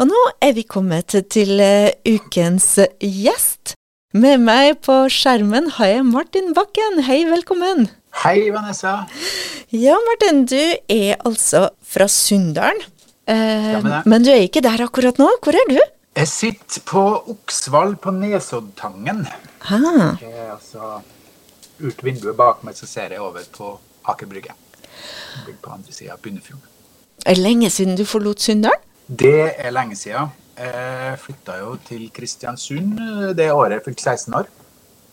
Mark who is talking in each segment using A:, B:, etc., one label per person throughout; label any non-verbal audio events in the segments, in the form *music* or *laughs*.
A: Og nå er vi kommet til uh, ukens gjest. Med meg på skjermen har jeg Martin Bakken. Hei, velkommen.
B: Hei, Vanessa.
A: Ja, Martin, du er altså fra Sunndalen.
B: Eh,
A: men du er ikke der akkurat nå. Hvor er du?
B: Jeg sitter på Oksvall på Nesoddtangen.
A: Ah.
B: Altså, ut vinduet bak meg så ser jeg over på Aker Brygge. På andre sida av Bunnefjorden.
A: Er det lenge siden du forlot Sunndalen?
B: Det er lenge siden. Jeg flytta jo til Kristiansund det året jeg fylte 16 år.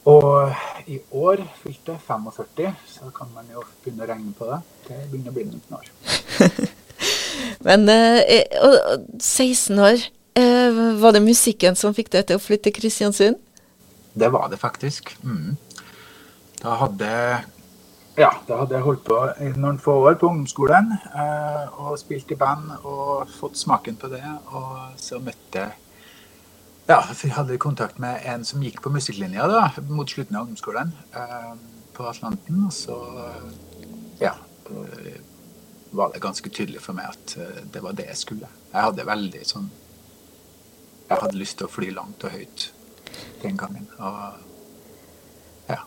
B: Og i år fylte jeg 45, så kan man jo begynne å regne på det. Det begynner å bli noen år. *laughs*
A: Men eh, 16 år, eh, var det musikken som fikk deg til å flytte til Kristiansund?
B: Det var det faktisk. Mm. Da hadde ja, da hadde jeg holdt på i noen få år på ungdomsskolen eh, og spilt i band og fått smaken på det. Og så møtte Ja, jeg hadde kontakt med en som gikk på musikklinja da, mot slutten av ungdomsskolen eh, på Atlanten. Og så ja, eh, var det ganske tydelig for meg at eh, det var det jeg skulle. Jeg hadde veldig sånn Jeg hadde lyst til å fly langt og høyt den gangen. Og ja,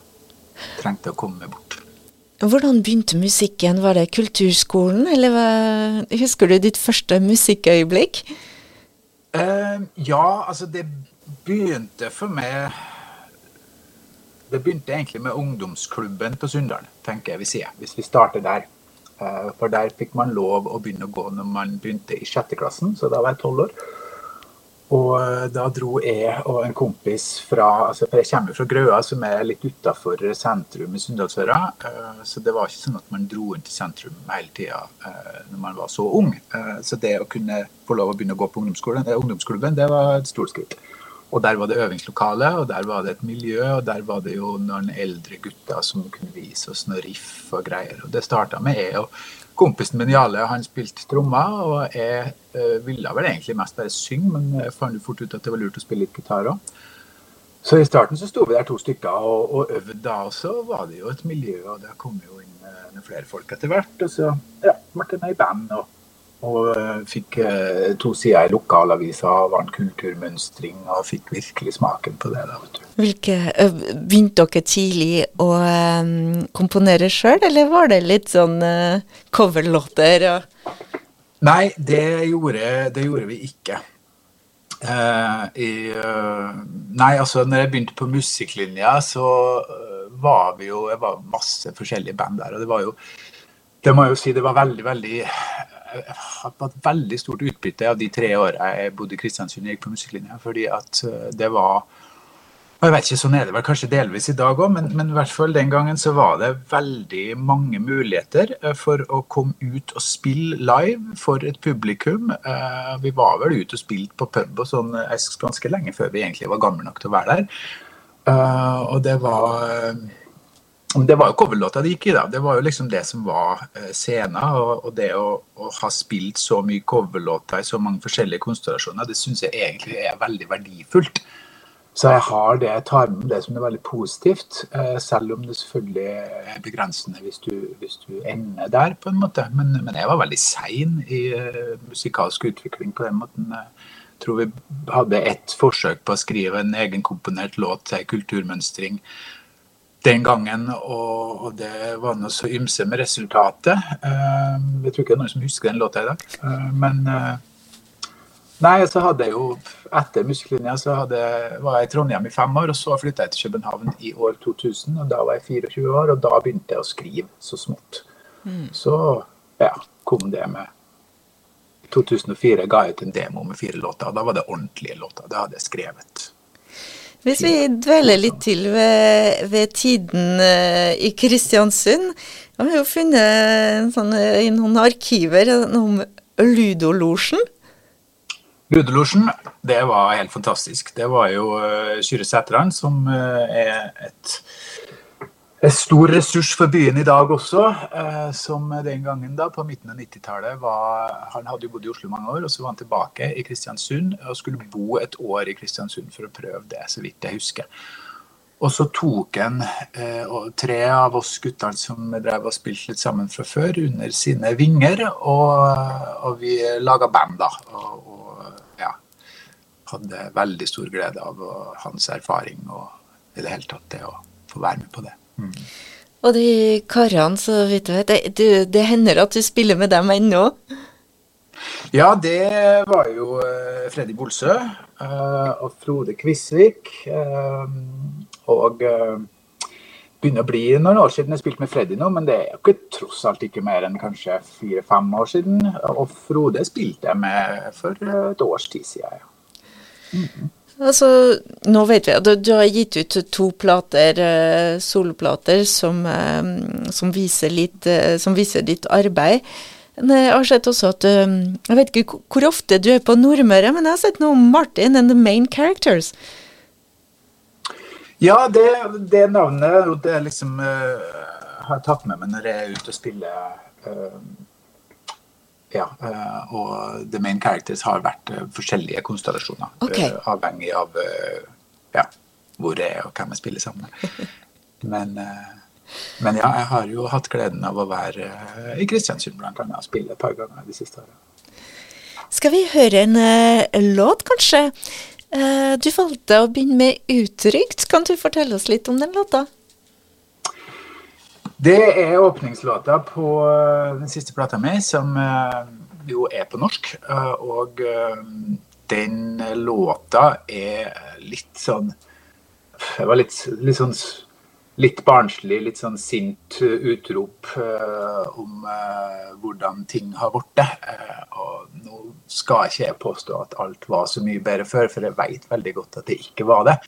B: trengte å komme bort.
A: Hvordan begynte musikken? Var det kulturskolen, eller hva? husker du ditt første musikkøyeblikk?
B: Uh, ja, altså det begynte for meg Det begynte egentlig med ungdomsklubben på Sunndal, tenker jeg vi sier, hvis vi starter der. Uh, for der fikk man lov å begynne å gå når man begynte i sjette klassen, så da var jeg tolv år. Og eh, da dro jeg og en kompis fra altså Jeg kommer fra Grøa, som er litt utafor sentrum i Sunndalsøra. Eh, så det var ikke sånn at man dro inn til sentrum hele tida eh, når man var så ung. Så det å kunne få lov å begynne å gå på ungdomsklubben, det var et stort skritt. Og der var det øvingslokale, og der var det et miljø, og der var det jo noen eldre gutter som kunne vise oss noe riff og greier. Og det starta med jeg og Kompisen min Jale han spilte trommer, og jeg uh, ville vel egentlig mest bare synge, men jeg fant fort ut at det var lurt å spille litt gitar òg. Så i starten så sto vi der to stykker og, og øvde da, og så var det jo et miljø, og det kom jo inn uh, flere folk etter hvert. Og så ja, ble det med i band. og og uh, fikk uh, to sider i lokalavisa, var en kulturmønstring og fikk virkelig smaken på det. da, vet du.
A: Hvilke, uh, begynte dere tidlig å um, komponere sjøl, eller var det litt sånn coverlåter? Og...
B: Nei, det gjorde, det gjorde vi ikke. I, nei, altså når jeg begynte på musikklinja, så var vi jo Jeg var masse forskjellige band der, og det var jo det må jeg jo si det var veldig, veldig jeg har hatt veldig stort utbytte av de tre åra jeg bodde i Kristiansund og gikk på musikklinja. Fordi at eh, det var og jeg vet ikke, Sånn er det vel kanskje delvis i dag òg, men, men, i hvert fall den gangen så var det veldig mange muligheter eh, for å komme ut og spille live for et publikum. Eh, vi var vel ute og spilte på pub og sånn ganske lenge før vi egentlig var gamle nok til å være der. Og det var det var jo coverlåta det gikk i, da. Det var jo liksom det som var eh, scenen. Og, det å, å, ha spilt så mye coverlåter i så mange forskjellige konstellasjoner, det syns jeg egentlig er veldig verdifullt. Så jeg har det, jeg tar med det som er veldig positivt, eh, selv om det selvfølgelig er begrensende hvis du, hvis du ender der, på en måte. Men, men jeg var veldig sein i uh, musikalsk utvikling på den måten. Jeg tror vi hadde ett forsøk på å skrive en egenkomponert låt til kulturmønstring den gangen, og, og, det var noe så ymse med resultatet. Uh, jeg tror ikke det er noen som husker den låta i dag. Uh, men uh, Nei, så hadde jeg jo Etter musikklinja så hadde, var jeg i Trondheim i fem år, og så flytta jeg til København i år 2000. og Da var jeg 24 år, og da begynte jeg å skrive så smått. Mm. Så ja, kom det med 2004 ga jeg ut en demo med fire låter. og Da var det ordentlige låter. Det hadde jeg skrevet.
A: Hvis vi dveler litt til ved, ved tiden uh, i Kristiansund. Jeg har jo funnet sånn, i noen arkiver noe om Ludolosjen.
B: Ludolosjen, det var helt fantastisk. Det var jo Kyrre Sætran, som er et en stor ressurs for byen i dag også, eh, som den gangen da, på midten av 90-tallet var Han hadde jo bodd i Oslo mange år, og så var han tilbake i Kristiansund og skulle bo et år i Kristiansund for å prøve det, så vidt jeg husker. Og så tok han eh, tre av oss guttene som drev og spilte litt sammen fra før, under sine vinger, og, og vi laga band, da. Og, og, ja, hadde veldig stor glede av hans erfaring og i det hele tatt det å få være med på det. Mm.
A: Og de karene, så vidt jeg vet, det, det hender at du spiller med dem ennå?
B: Ja, det var jo uh, Freddy Bolsø uh, og Frode Kvisvik. Uh, og begynner å bli noen år siden jeg spilte med Freddy nå, men det er jo ikke tross alt ikke mer enn kanskje fire-fem år siden. Og Frode spilte jeg med for et års tid siden. Ja.
A: Mm -hmm. Altså, nå vet vi at du, du, har gitt ut to plater, uh, soloplater, som, uh, som, viser litt, uh, som, viser ditt arbeid. Men jeg har sett også at Jeg vet ikke hvor ofte du er på Nordmøre, men jeg har sett noe om Martin and the Main Characters.
B: Ja, det, det navnet det liksom, har jeg tatt med meg når jeg er ute og spiller. Ja, uh, og The Main Characters har vært forskjellige konstellasjoner.
A: Okay.
B: avhengig av ja, hvor jeg er og hvem jeg spiller sammen med. Men, men, ja, jeg har jo hatt gleden av å være i Kristiansund blant annet og spille et par ganger de siste årene.
A: Skal vi høre en låt, kanskje? Eh, du valgte å begynne med 'Utrygt'. Kan du fortelle oss litt om den låta?
B: Det er åpningslåta på eh, den siste plata mi, som eh, jo er på norsk. Og den låta er litt sånn Jeg var litt, litt sånn litt barnslig, litt sånn sint utrop om hvordan ting har blitt. Og nå skal ikke jeg påstå at alt var så mye bedre før, for jeg vet veldig godt at det ikke var det.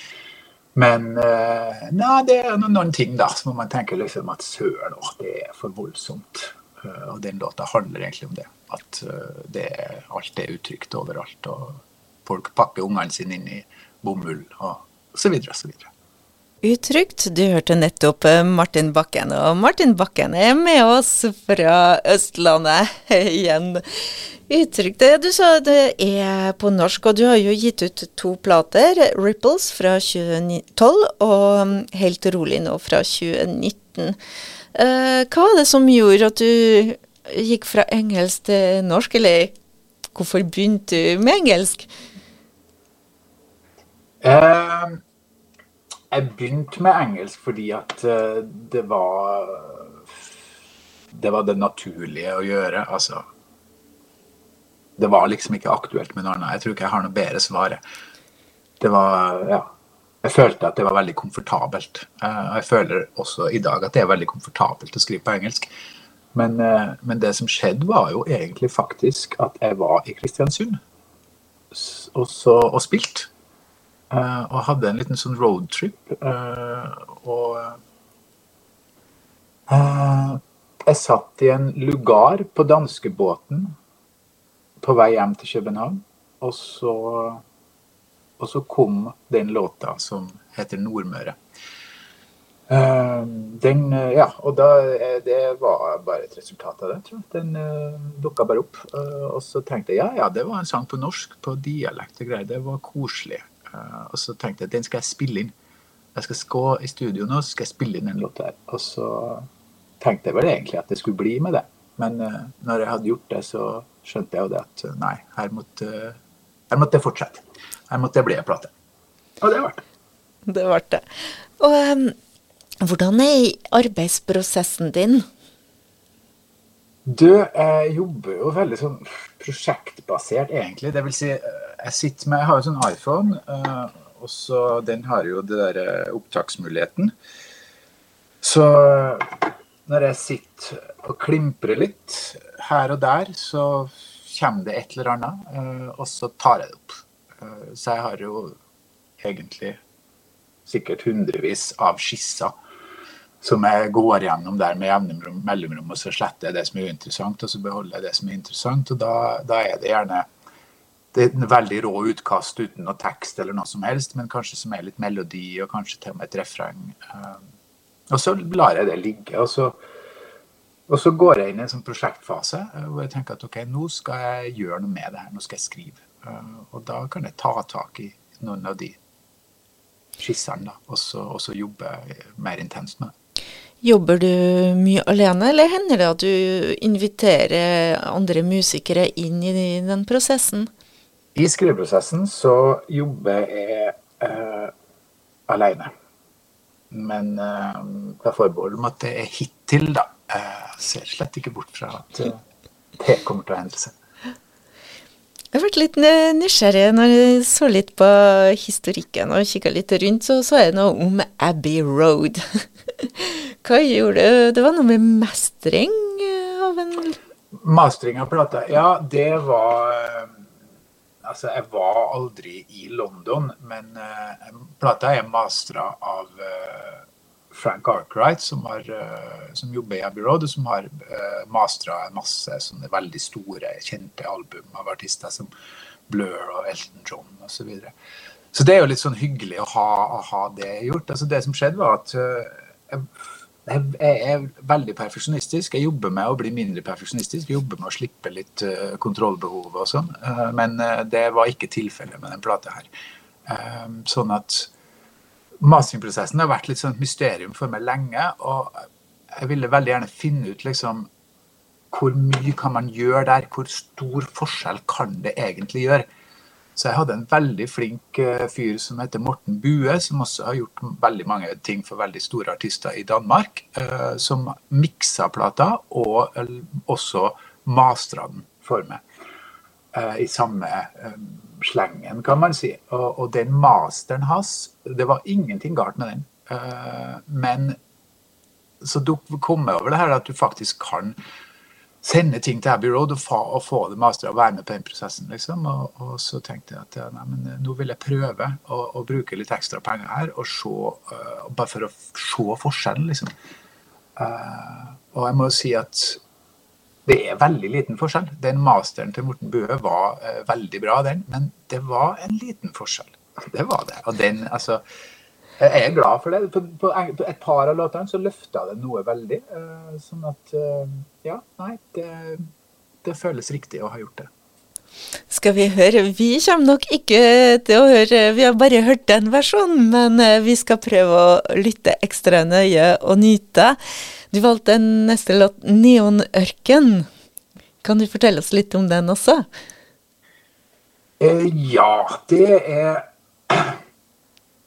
B: Men nei, det er noen ting da, som man tenker liksom at søren, det er for voldsomt. og den låta handler egentlig om det. At det, alt er utrygt overalt. Og folk pakker ungene sine inn i bomull og så videre og så videre.
A: Utrygt. Du hørte nettopp eh, Martin Bakken, og Martin Bakken er med oss fra Østlandet *laughs* igjen. Utrygt. Du sa det er på norsk, og du har jo gitt ut to plater. 'Ripples' fra 2012 og mm, 'Helt rolig' nå fra 2019. Eh, hva var det som gjorde at du gikk fra engelsk til norsk, eller hvorfor begynte du med engelsk?
B: Uh jeg begynte med engelsk fordi at eh, det var Det var det naturlige å gjøre. Altså Det var liksom ikke aktuelt med noe annet. Jeg tror ikke jeg har noe bedre svar. Det var Ja. Jeg følte at det var veldig komfortabelt. og jeg føler også i dag at det er veldig komfortabelt å skrive på engelsk. Men, eh, men det som skjedde, var jo egentlig faktisk at jeg var i Kristiansund og, så, og spilte. Uh, og hadde en liten sånn roadtrip. Uh, og uh, jeg satt i en lugar på danskebåten på vei hjem til København. Og så, og så kom den låta som heter 'Nordmøre'. den, ja, og da, det var bare et resultat av det, tror jeg. Den uh, dukka bare opp. og så tenkte jeg ja, ja, det var en sang på norsk, på dialekt og greier. Det var koselig. Eh, og så tenkte jeg at den skal jeg spille inn. Jeg skal gå i studio nå så skal jeg spille inn den låta her. Og så tenkte jeg vel egentlig at det skulle bli med det. Men uh, når jeg hadde gjort det, så skjønte jeg jo det at uh, nei, her måtte, her måtte jeg fortsette. Her måtte jeg bli en plate. Og det ble det.
A: Det ble det. Og um, hvordan er arbeidsprosessen din?
B: Du, jeg jobber jo veldig sånn prosjektbasert, egentlig. Det vil si, jeg sitter med Jeg har jo sånn iPhone, uh, og så den har jo det der eh, opptaksmuligheten. Så når jeg sitter og klimprer litt her og der, så kommer det et eller annet, uh, og så tar jeg det opp. Så jeg har jo egentlig sikkert hundrevis av skisser som jeg går gjennom der med jevne mellomrom, og så sletter jeg det som er uinteressant, og så beholder jeg det som er interessant. Og da, da er det gjerne det er en veldig rå utkast uten noe tekst eller noe som helst, men kanskje som er litt melodi og kanskje til og med et refreng. Um, og så lar jeg det ligge. Og så, og så går jeg inn i en sånn prosjektfase uh, hvor jeg tenker at ok, nå skal jeg gjøre noe med det her, nå skal jeg skrive. Uh, og da kan jeg ta tak i noen av de skissene, da, og så, og så jobbe mer intenst med det.
A: Jobber du mye alene, eller hender det at du inviterer andre musikere inn i den prosessen?
B: I skriveprosessen så jobber jeg uh, alene. Men uh, det forbeholder om at det er hittil, da. Jeg ser slett ikke bort fra at det kommer til å endre seg.
A: Jeg vært litt nysgjerrig når jeg så litt på historikken og kikka litt rundt, så så jeg noe om Abbey Road. *laughs* Hva gjorde du? Det var noe med mestring av en
B: Mastring av plata? Ja, det var Altså, jeg var aldri i London, men uh, plata er mastra av uh, Frank Arkwright, som, har, uh, som, jobber i Abbey Road, og som har uh, mastra masse sånne veldig store, kjente album av artister som Blur og Elton John osv. Så, videre. så det er jo litt sånn hyggelig å ha, å ha det gjort. Altså, det som skjedde, var at jeg jeg er veldig perfeksjonistisk. Jeg jobber med å bli mindre perfeksjonistisk. Jeg jobber med å slippe litt kontrollbehovet kontrollbehov og sånn. Uh, men uh, det var ikke tilfellet med den plata her. sånn at masingprosessen har vært litt sånn et mysterium for meg lenge. Og jeg ville veldig gjerne finne ut liksom hvor mye kan man gjøre der? Hvor stor forskjell kan det egentlig gjøre? Så jeg hadde en veldig flink uh, fyr som heter Morten Bue, som også har gjort veldig mange ting for veldig store artister i Danmark. Uh, som miksa plata, og uh, også mastra den for meg. I samme slengen, kan man si. Og, den masteren hans Det var ingenting galt med den. men så kom jeg over det her at du faktisk kan sende ting til Abbey Road og, fa, og få det masteret og være med på den prosessen. liksom. Og, og så tenkte jeg at ja, nei, men, eh, nå vil jeg prøve å, å, bruke litt ekstra penger her, og se, uh, bare for å se forskjellen, liksom. Uh, og jeg må jo si at det er veldig liten forskjell. Den masteren til Morten Bøe var uh, veldig bra, den, men det var en liten forskjell. Det var det. Og den, altså jeg er glad for det. På, på et par av låtene så løfta det noe veldig. Uh, sånn at uh, Ja, nei, det, det, føles riktig å ha gjort det.
A: Skal vi høre? Vi kommer nok ikke til å høre Vi har bare hørt den versjonen, men uh, vi skal prøve å lytte ekstra nøye og nyte. Du valgte en neste låt, 'Neonørken'. Kan du fortelle oss litt om den også?
B: ja, det er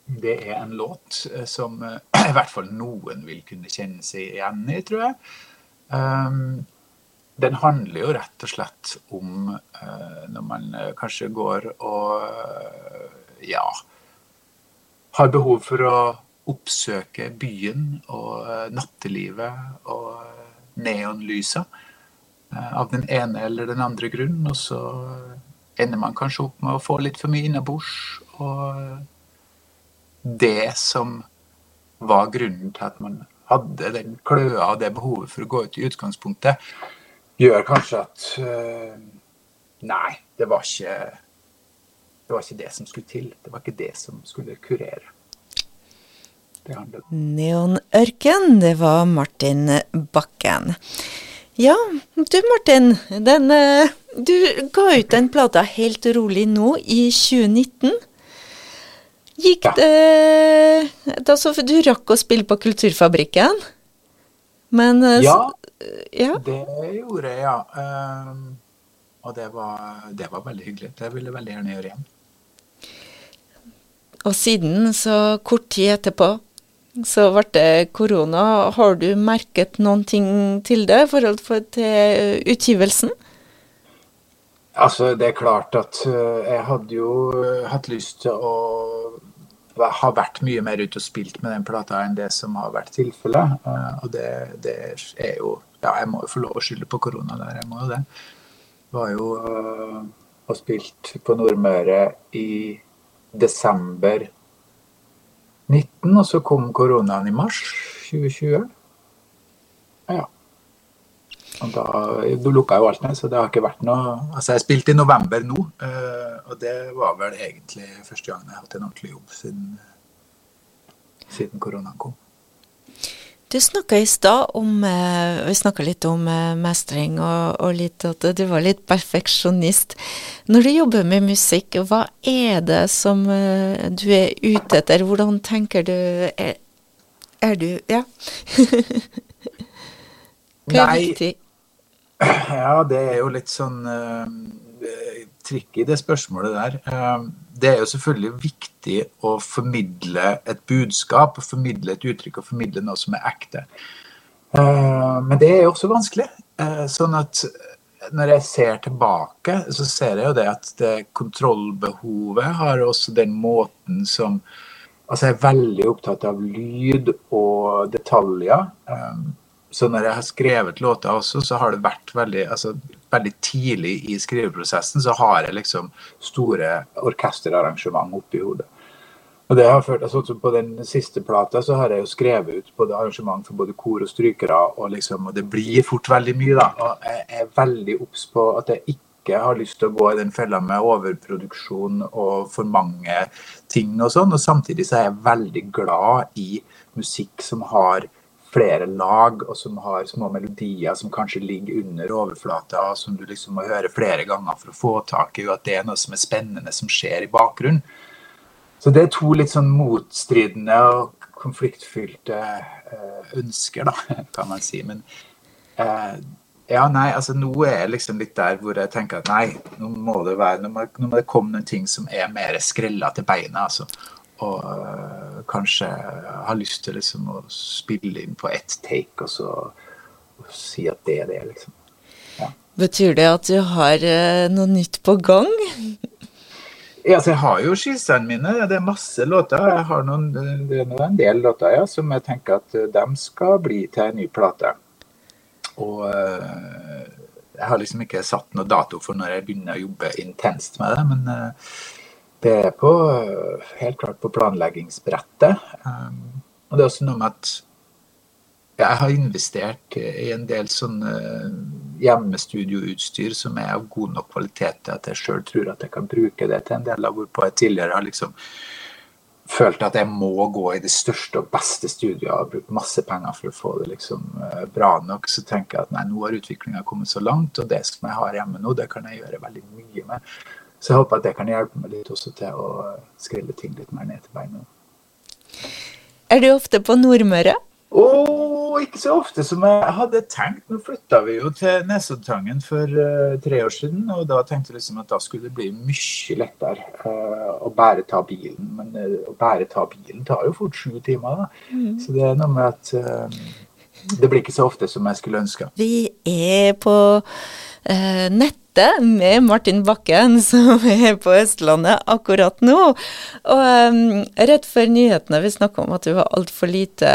B: det er en låt eh, som eh, *clears throat* i hvert fall noen vil kunne kjenne seg igjen i, tror jeg. Um, den handler jo rett og slett om uh, når man kanskje går og ja har behov for å oppsøke byen og nattelivet og neonlysa av den ene eller den andre grunnen, og så ender man kanskje opp med å få litt for mye innabords. og det som var grunnen til at man hadde den kløa og det behovet for å gå ut i utgangspunktet, gjør kanskje at uh, Nei, det var ikke det var ikke det som skulle til. Det var ikke det som skulle kurere.
A: Neonørken, det var Martin Bakken. Ja, du Martin. Den, eh, du ga ut den plata helt rolig nå i 2019. Gikk det da så, Du rakk å spille på Kulturfabrikken? Men
B: ja, ja, ja, det gjorde jeg, ja. Um, og det var, det var, veldig hyggelig. Det ville jeg veldig gjerne gjøre igjen.
A: Og siden, så kort tid etterpå, så ble det korona. Har du merket noen ting til det i forhold til utgivelsen?
B: Altså, det er klart at uh, jeg hadde jo hatt lyst til å ha vært mye mer ute og spilt med den plata enn det som har vært tilfellet. Uh, og det, det, er jo Ja, jeg må jo få lov å skylde på korona der, jeg må jo det. Var jo og spilt på Nordmøre i desember 19, og så kom koronaen i mars 2020. Ja. Og da, lukka jo alt ned, så det har ikke vært noe Altså, jeg spilte i november nå, uh, og det var vel egentlig første gang jeg har hatt en ordentlig jobb siden, siden koronaen kom.
A: Du snakka i stad om uh, Vi snakka litt om uh, mestring og, og, litt at du var litt perfeksjonist. Når du jobber med musikk, hva er det som du er ute etter? Hvordan tenker du Er, er du Ja. *laughs*
B: Hva er Nei. viktig? Ja, det er jo litt sånn uh, i det spørsmålet der. Uh, det er jo selvfølgelig viktig å formidle et budskap, å formidle et uttrykk og formidle noe som er ekte. Uh, men det er jo også vanskelig. Sånn at når jeg ser tilbake, så ser jeg jo det at det kontrollbehovet har også den måten som Altså, jeg er veldig opptatt av lyd og detaljer. Så når jeg har skrevet låter også, så har det vært veldig altså, veldig tidlig i skriveprosessen så har jeg liksom store orkesterarrangement oppi hodet. Og det har ført, altså På den siste plata så har jeg jo skrevet ut både arrangement for både kor og strykere, og, liksom, og det blir fort veldig mye. da, og Jeg er veldig obs på at jeg ikke har lyst til å gå i den fella med overproduksjon og for mange ting og sånn. Og samtidig så er jeg veldig glad i musikk som har flere lag, og som har små melodier som kanskje ligger under overflata, som du liksom må høre flere ganger for å få tak i, og at det er noe som er spennende som skjer i bakgrunnen. Så det er to litt sånn motstridende og konfliktfylte uh, ønsker, da, *laughs* kan man si. Men uh, ja, nei, altså nå er jeg liksom litt der hvor jeg tenker at nei, nå må det være, nå må, det komme noen ting som er mer skrella til beina. altså og uh, kanskje har lyst til liksom å spille inn på ett take og så og si at det er det, liksom.
A: Ja. Betyr det at du har uh, noe nytt på gang?
B: ja, altså jeg har jo skissene mine. Det er masse låter. Jeg har noen, det er en del låter ja, som jeg tenker at de skal bli til en ny plate. Og jeg har liksom ikke satt noe dato for når jeg begynner å jobbe intenst med det. men det er på, helt klart på planleggingsbrettet. Um, og det er også noe med at jeg har investert i en del sånne hjemmestudioutstyr som er av god nok kvalitet til at jeg sjøl tror at jeg kan bruke det til en del av hvorpå jeg tidligere har liksom følt at jeg må gå i det største og beste studioet og bruke masse penger for å få det liksom eh, bra nok. Så tenker jeg at nei, nå har utviklinga kommet så langt, og det som jeg har hjemme nå, det kan jeg gjøre veldig mye med. Så jeg håper at det kan hjelpe meg litt også til å skrille ting litt mer ned til beina.
A: Er du ofte på Nordmøre?
B: Oh, ikke så ofte som jeg hadde tenkt. Nå flytta vi jo til Nesoddtangen for uh, tre år siden, og da tenkte jeg liksom at da skulle det bli mye lettere uh, å bare ta bilen. Men uh, å bare ta bilen tar jo fort sju timer, da. Mm. Så det er noe med at det blir ikke så ofte som jeg skulle ønske.
A: Vi er på nett møte med Martin Bakken, *laughs* som er på Østlandet akkurat nå. Og um, rett før nyhetene, vi snakka om at du var altfor lite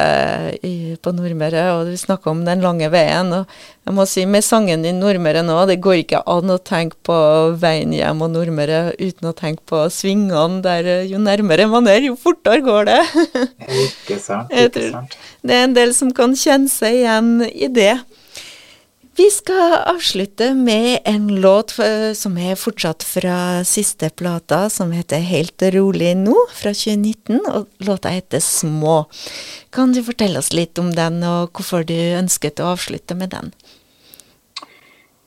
A: i, på Nordmøre, og vi snakka om den lange veien. og jeg må si, Med sangen din 'Nordmøre' nå, det går ikke an å tenke på veien hjem og Nordmøre uten å tenke på svingene der jo nærmere man er, jo fortere går det. *laughs*
B: ikke sant. ikke sant.
A: Det er en del som kan kjenne seg igjen i det. Vi skal avslutte med en låt eh, som er fortsatt fra siste plata, som heter Helt rolig nå, fra 2019, og låta heter Små. Kan du fortelle oss litt om den, og hvorfor du ønsket å avslutte med den?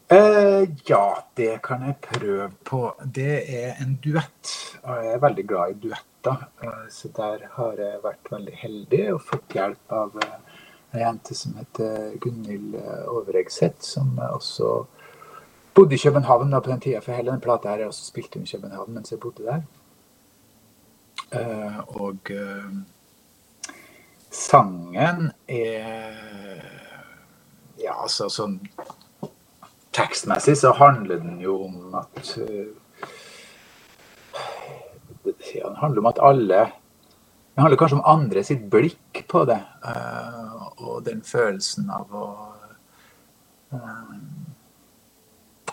B: Eh, ja, det kan jeg prøve på. Det er en duett. og Jeg er veldig glad i duetter, uh, så der har jeg vært veldig heldig og fått hjelp av uh, ei jente som heter Gunhild eh, Overegseth, som også bodde i København da på den tida. For hele den plata her er også spilt inn i København mens jeg bodde der. Uh, og sangen er Ja, altså sånn tekstmessig så handler den jo om at ja, Den handler om at alle Det handler kanskje om andre sitt blikk på det. Uh, og den følelsen av å uh,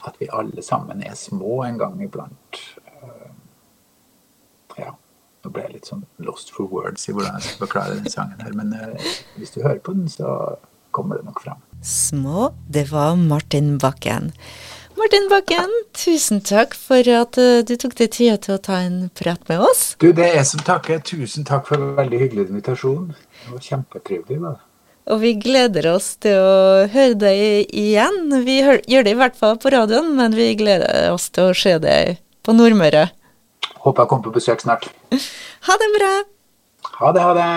B: At vi alle sammen er små en gang iblant. Uh, ja. Nå ble jeg litt sånn lost for words i hvordan jeg skal forklare den sangen her, men hvis du hører på den, så kommer det nok fram.
A: Små, det var Martin Bakken. Martin Bakken, tusen takk for at du tok deg tida til å ta en prat med oss.
B: Du, det er jeg som takker. Tusen takk for en veldig hyggelig invitasjon. Det var kjempetrivelig. Da.
A: Og vi gleder oss til å høre deg igjen. Vi gjør det i hvert fall på radioen, men vi gleder oss til å se deg på Nordmøre.
B: Håper jeg kommer på besøk snart. *laughs*
A: Ha det bra.
B: Ha det, ha det.